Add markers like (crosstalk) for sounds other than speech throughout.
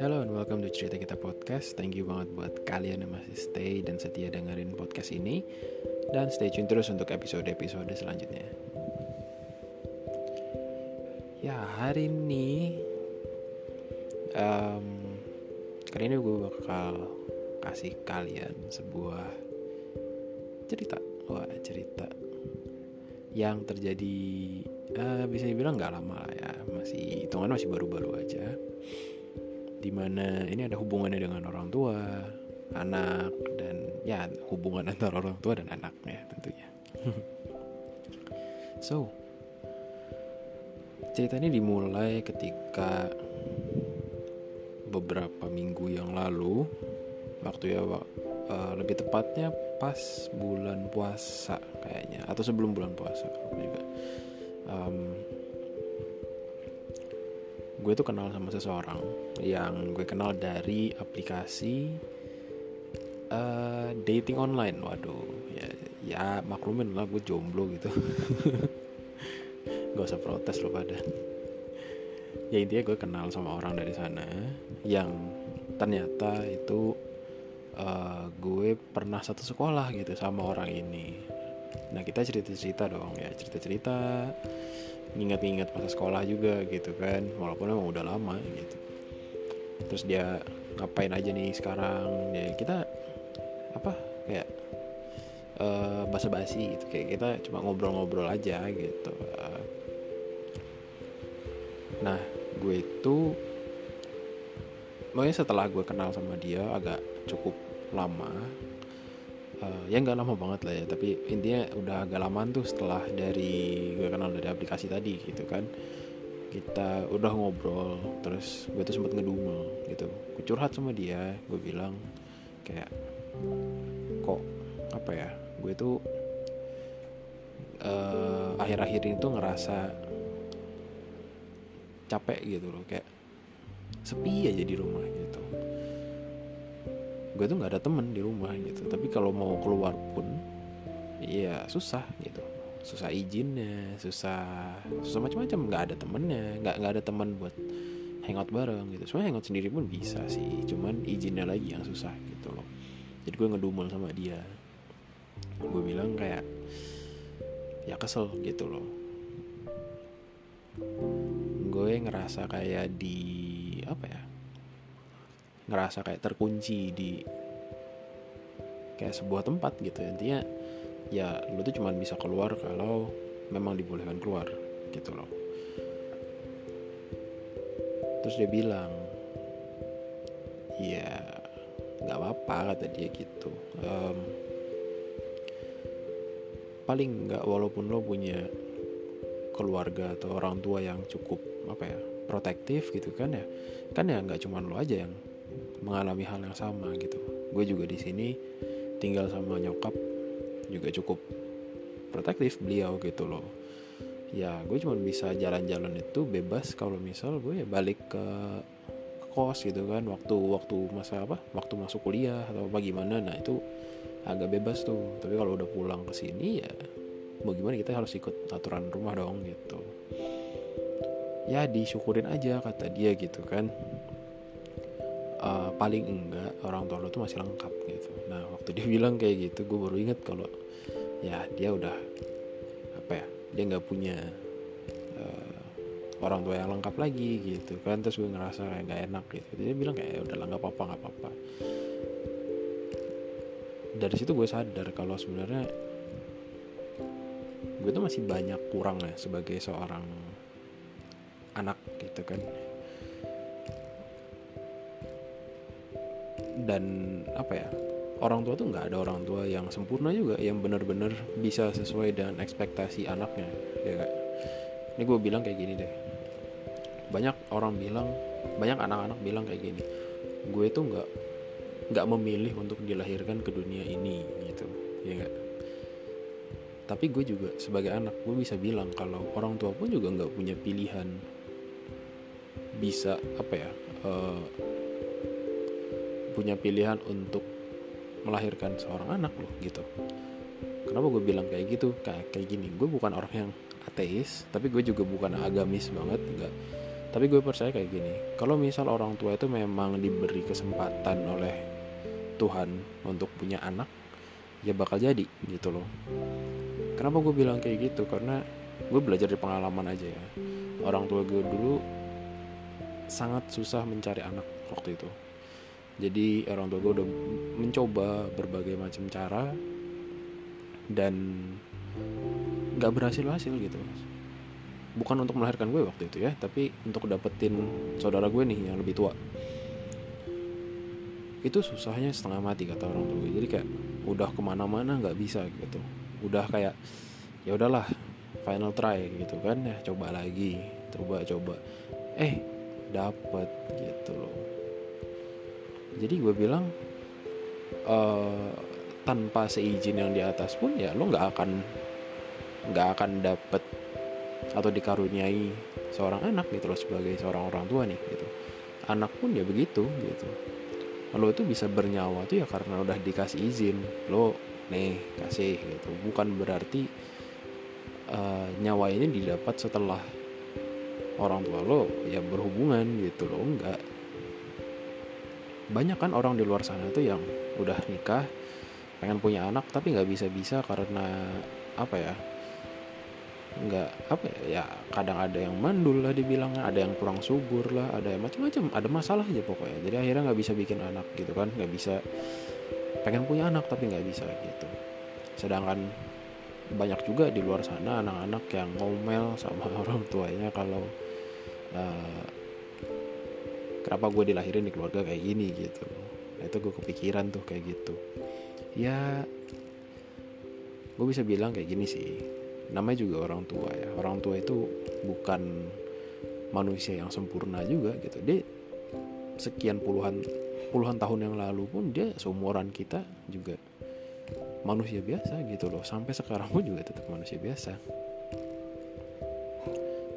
Hello and welcome to Cerita Kita Podcast. Thank you banget buat kalian yang masih stay dan setia dengerin podcast ini. Dan stay tune terus untuk episode-episode selanjutnya. Ya hari ini um, Kali ini gue bakal kasih kalian sebuah cerita. Wah cerita Yang terjadi uh, bisa dibilang gak lama lah ya. Masih hitungan masih baru-baru aja. Di mana ini ada hubungannya dengan orang tua, anak dan ya hubungan antara orang tua dan anaknya tentunya. (laughs) so cerita ini dimulai ketika beberapa minggu yang lalu waktu ya uh, lebih tepatnya pas bulan puasa kayaknya atau sebelum bulan puasa juga um, gue tuh kenal sama seseorang yang gue kenal dari aplikasi uh, dating online. Waduh ya ya maklumin lah gue jomblo gitu. (laughs) Gak usah protes lo pada. Ya intinya gue kenal sama orang dari sana yang ternyata itu uh, gue pernah satu sekolah gitu sama orang ini nah kita cerita cerita dong ya. Cerita cerita nginget-nginget masa sekolah juga gitu kan. Walaupun emang udah lama gitu. Terus dia ngapain aja nih sekarang? Ya kita apa kayak uh, basa-basi gitu. Kayak kita cuma ngobrol-ngobrol aja gitu. Nah gue itu makanya setelah gue kenal sama dia agak cukup lama uh, ya nggak lama banget lah ya tapi intinya udah agak lama tuh setelah dari gue kenal dari aplikasi tadi gitu kan. Kita udah ngobrol terus gue tuh sempat ngedumel gitu. Gue curhat sama dia gue bilang kayak kok apa ya gue tuh uh, akhir-akhir ini tuh ngerasa capek gitu loh kayak sepi aja di rumah gitu gue tuh nggak ada temen di rumah gitu. Tapi kalau mau keluar pun iya susah gitu. Susah izinnya susah susah macam-macam nggak ada temennya nggak nggak ada teman buat hangout bareng gitu. Sebenarnya hangout sendiri pun bisa sih. Cuman izinnya lagi yang susah gitu loh. Jadi gue ngedumel sama dia. Gue bilang kayak ya kesel gitu loh. Gue ngerasa kayak di apa ya ngerasa kayak terkunci di kayak sebuah tempat gitu. Intinya ya lu tuh cuman bisa keluar kalau memang dibolehkan keluar gitu loh. Terus dia bilang ya nggak apa-apa kata dia gitu. Um, paling nggak walaupun lo punya keluarga atau orang tua yang cukup apa ya protektif gitu kan ya kan ya nggak cuma lo aja yang mengalami hal yang sama gitu. Gue juga di sini tinggal sama nyokap juga cukup protektif beliau gitu loh. Ya gue cuma bisa jalan-jalan itu bebas kalau misal gue ya balik ke, ke kos gitu kan waktu waktu masa apa waktu masuk kuliah atau apa gimana nah itu agak bebas tuh. Tapi kalau udah pulang ke sini ya mau gimana kita harus ikut aturan rumah dong gitu. Ya disyukurin aja kata dia gitu kan uh, paling enggak orang tua lo tuh masih lengkap gitu. Nah waktu dia (laughs) bilang kayak gitu gue baru inget kalau ya dia udah apa ya dia nggak punya uh, orang tua yang lengkap lagi gitu kan. Terus gue ngerasa kayak gak enak gitu. Dia bilang kayak ya udah lah nggak apa-apa nggak apa-apa. Dari situ gue sadar kalau sebenarnya gue tuh masih banyak kurang ya sebagai seorang anak gitu kan dan apa ya orang tua tuh nggak ada orang tua yang sempurna juga yang benar-benar bisa sesuai dengan ekspektasi anaknya ya gak? ini gue bilang kayak gini deh banyak orang bilang banyak anak-anak bilang kayak gini gue tuh nggak nggak memilih untuk dilahirkan ke dunia ini gitu ya gak? tapi gue juga sebagai anak gue bisa bilang kalau orang tua pun juga nggak punya pilihan bisa apa ya uh, punya pilihan untuk melahirkan seorang anak loh gitu. Kenapa gue bilang kayak gitu? Kayak kayak gini gue bukan orang yang ateis tapi gue juga bukan agamis banget enggak. Tapi gue percaya kayak gini kalau misal orang tua itu memang diberi kesempatan oleh Tuhan untuk punya anak ya bakal jadi gitu loh. Kenapa gue bilang kayak gitu? Karena gue belajar dari pengalaman aja ya. Orang tua gue dulu sangat susah mencari anak waktu itu jadi orang tua gue udah mencoba berbagai macam cara dan nggak berhasil hasil gitu bukan untuk melahirkan gue waktu itu ya tapi untuk dapetin saudara gue nih yang lebih tua. Itu susahnya setengah mati kata orang tua gue. Jadi kayak udah ke mana-mana nggak bisa gitu. Udah kayak ya udahlah final try gitu kan ya coba lagi coba coba eh dapet gitu loh jadi gue bilang uh, tanpa seizin yang di atas pun ya lo nggak akan nggak akan dapet atau dikaruniai seorang anak gitu loh sebagai seorang orang tua nih gitu. Anak pun ya begitu gitu. Lo itu bisa bernyawa tuh ya karena udah dikasih izin. Lo nih kasih gitu. Bukan berarti uh, nyawa ini didapat setelah orang tua lo ya berhubungan gitu loh enggak banyak kan orang di luar sana tuh yang udah nikah pengen punya anak tapi nggak bisa bisa karena apa ya nggak apa ya, ya kadang ada yang mandul lah dibilangnya ada yang kurang subur lah ada yang macam-macam ada masalah aja pokoknya. Jadi akhirnya nggak bisa bikin anak gitu kan nggak bisa pengen punya anak tapi nggak bisa gitu. Sedangkan banyak juga di luar sana anak-anak yang ngomel sama (laughs) orang tuanya kalau uh, kenapa gue dilahirin di keluarga kayak gini gitu. Nah, itu gue kepikiran tuh kayak gitu. Ya gue bisa bilang kayak gini sih. Namanya juga orang tua ya. Orang tua itu bukan manusia yang sempurna juga gitu. Dia sekian puluhan puluhan tahun yang lalu pun dia seumuran kita juga manusia biasa gitu loh. Sampai sekarang pun juga tetap manusia biasa.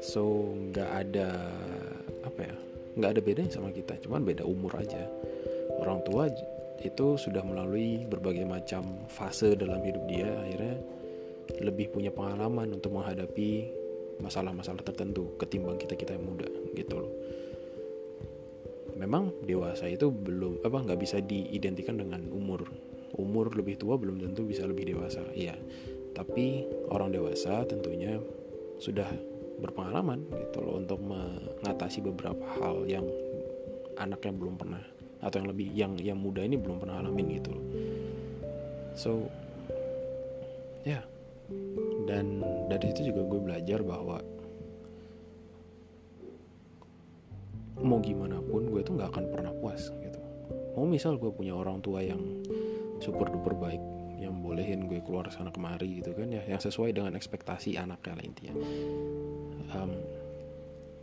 So nggak ada apa ya nggak ada bedanya sama kita cuman beda umur aja. Orang tua itu sudah melalui berbagai macam fase dalam hidup dia akhirnya lebih punya pengalaman untuk menghadapi masalah-masalah tertentu ketimbang kita kita yang muda gitu loh. Memang dewasa itu belum apa nggak bisa diidentikan dengan umur. Umur lebih tua belum tentu bisa lebih dewasa iya. Tapi orang dewasa tentunya sudah berpengalaman gitu loh untuk mengatasi beberapa hal yang anaknya belum pernah atau yang lebih yang yang muda ini belum pernah alamin gitu loh so ya yeah. dan dari situ juga gue belajar bahwa mau gimana pun gue tuh nggak akan pernah puas gitu mau misal gue punya orang tua yang super duper baik yang bolehin gue keluar sana kemari gitu kan ya yang sesuai dengan ekspektasi anaknya lah intinya. Um,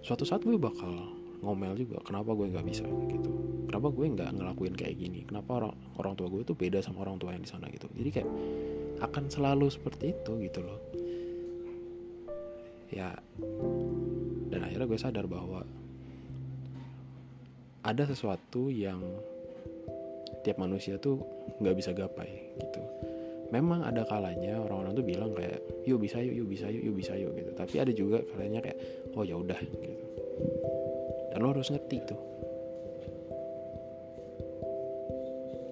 suatu saat gue bakal ngomel juga kenapa gue nggak bisa gitu. Kenapa gue nggak ngelakuin kayak gini? Kenapa orang orang tua gue tuh beda sama orang tua yang di sana gitu? Jadi kayak akan selalu seperti itu gitu loh. Ya dan akhirnya gue sadar bahwa ada sesuatu yang tiap manusia tuh nggak bisa gapai gitu memang ada kalanya orang-orang tuh bilang kayak yuk bisa yuk yuk bisa yuk yuk bisa yuk gitu. Tapi ada juga kalanya kayak oh ya udah gitu. Dan lo harus ngerti tuh.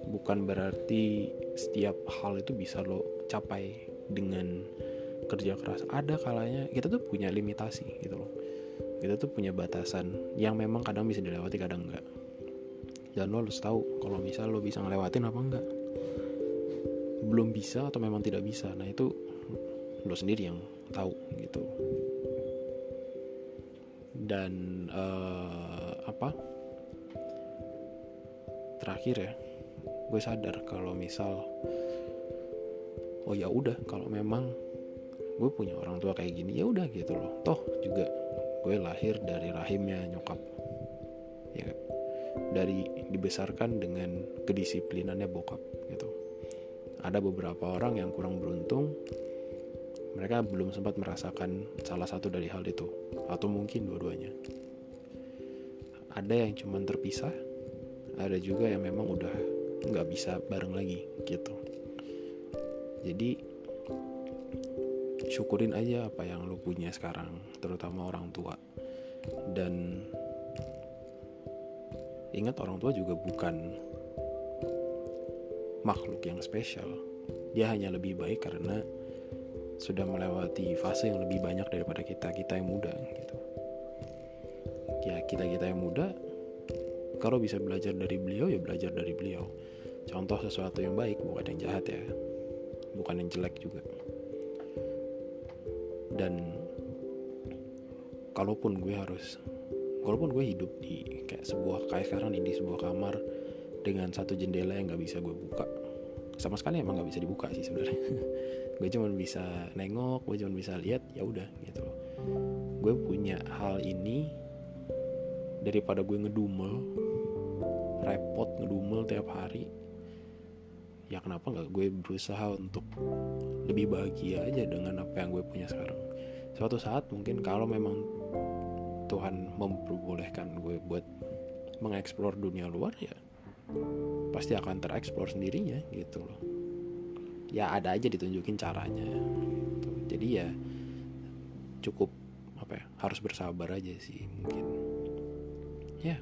Bukan berarti setiap hal itu bisa lo capai dengan kerja keras. Ada kalanya kita tuh punya limitasi gitu loh. Kita tuh punya batasan yang memang kadang bisa dilewati kadang enggak. Dan lo harus tahu kalau misal lo bisa ngelewatin apa enggak belum bisa atau memang tidak bisa. Nah itu lo sendiri yang tahu gitu. Dan uh, apa? Terakhir ya gue sadar kalau misal oh ya udah kalau memang gue punya orang tua kayak gini ya udah gitu loh. Toh juga gue lahir dari rahimnya nyokap ya dari dibesarkan dengan kedisiplinannya bokap. Ada beberapa orang yang kurang beruntung, mereka belum sempat merasakan salah satu dari hal itu, atau mungkin dua-duanya. Ada yang cuma terpisah, ada juga yang memang udah nggak bisa bareng lagi gitu. Jadi syukurin aja apa yang lo punya sekarang terutama orang tua dan ingat orang tua juga bukan makhluk yang spesial. Dia hanya lebih baik karena sudah melewati fase yang lebih banyak daripada kita kita yang muda gitu. Ya kita kita yang muda kalau bisa belajar dari beliau ya belajar dari beliau. Contoh sesuatu yang baik bukan yang jahat ya. Bukan yang jelek juga. Dan kalaupun gue harus kalaupun gue hidup di kayak sebuah kayak sekarang nih di sebuah kamar dengan satu jendela yang nggak bisa gue buka. Sama sekali emang nggak bisa dibuka sih sebenarnya. (laughs) Gue cuma bisa nengok gue cuma bisa lihat ya udah gitu loh. Gue punya hal ini daripada gue ngedumel repot ngedumel tiap hari ya kenapa nggak gue berusaha untuk lebih bahagia aja dengan apa yang gue punya sekarang. Suatu saat mungkin kalau memang Tuhan memperbolehkan gue buat mengeksplor dunia luar ya pasti akan tereksplor sendirinya gitu loh. Ya ada aja ditunjukin caranya gitu. jadi ya cukup apa ya harus bersabar aja sih mungkin. Ya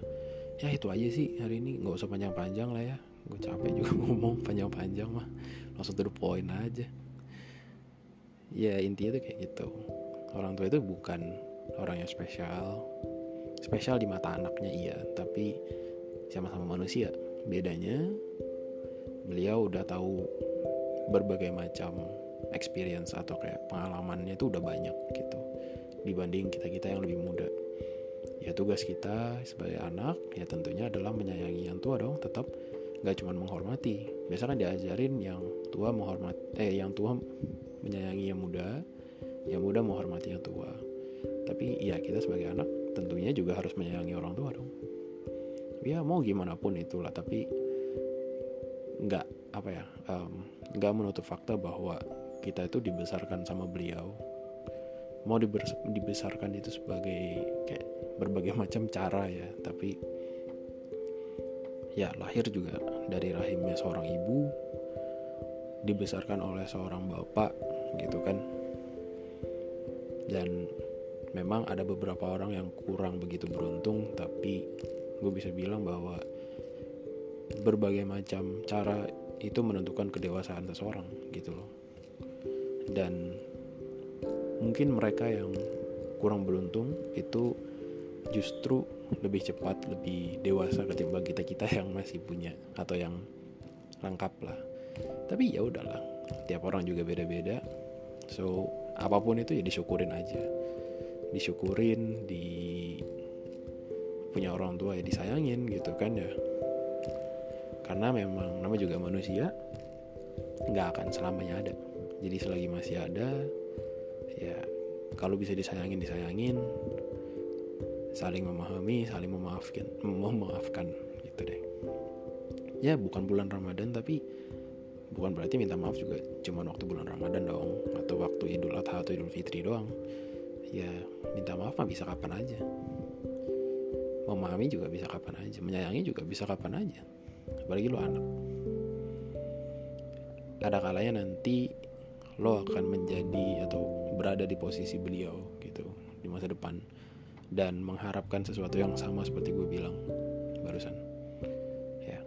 ya itu aja sih hari ini. Nggak usah panjang-panjang lah ya. Gue capek juga (laughs) ngomong panjang-panjang mah. Langsung to the point aja. Ya intinya tuh kayak gitu. Orang tua itu bukan orang yang spesial. Spesial di mata anaknya iya tapi sama-sama manusia bedanya beliau udah tahu berbagai macam experience atau kayak pengalamannya itu udah banyak gitu dibanding kita kita yang lebih muda. Ya tugas kita sebagai anak ya tentunya adalah menyayangi yang tua dong tetap nggak cuma menghormati. Biasa kan diajarin yang tua menghormat eh yang tua menyayangi yang muda yang muda menghormati yang tua. Tapi ya kita sebagai anak tentunya juga harus menyayangi orang tua dong ya mau gimana pun itulah tapi nggak apa ya nggak um, menutup fakta bahwa kita itu dibesarkan sama beliau. Mau dibesarkan itu sebagai kayak berbagai (laughs) macam cara ya tapi ya lahir juga dari rahimnya seorang ibu dibesarkan oleh seorang bapak gitu kan. Dan memang ada beberapa orang yang kurang begitu beruntung tapi gue bisa bilang bahwa berbagai macam cara itu menentukan kedewasaan seseorang gitu loh. Dan mungkin mereka yang kurang beruntung itu justru lebih cepat lebih dewasa ketimbang kita kita yang masih punya atau yang lengkap lah. Tapi ya udahlah tiap orang juga beda-beda. So apa pun itu ya disyukurin aja. Disyukurin di punya orang tua ya disayangin gitu kan ya. Karena memang nama juga manusia nggak akan selamanya ada. Jadi selagi masih ada ya kalau bisa disayangin disayangin. Saling memahami saling memaafkan memaafkan gitu deh. Ya bukan bulan Ramadan tapi bukan berarti minta maaf juga cuma waktu bulan Ramadan dong atau waktu Idul Adha atau Idul Fitri doang. Ya minta maaf mah bisa kapan aja memahami juga bisa kapan aja menyayangi juga bisa kapan aja. Apalagi lo anak. Ada kalanya nanti lo akan menjadi atau berada di posisi beliau gitu di masa depan. Dan mengharapkan sesuatu yang sama seperti gue bilang barusan. Ya.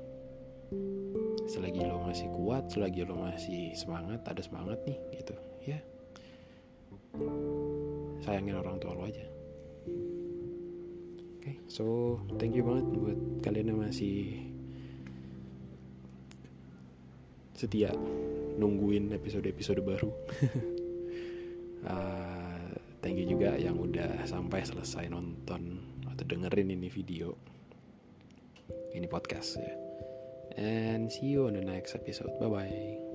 Selagi lo masih kuat selagi lo masih semangat ada semangat nih gitu. Ya. Sayangin orang tua lo aja so thank you banget buat kalian yang masih setia nungguin episode-episode baru. Uh, (laughs) thank you juga yang udah sampai selesai nonton atau dengerin ini video ini podcast ya. And see you on the next episode. Bye bye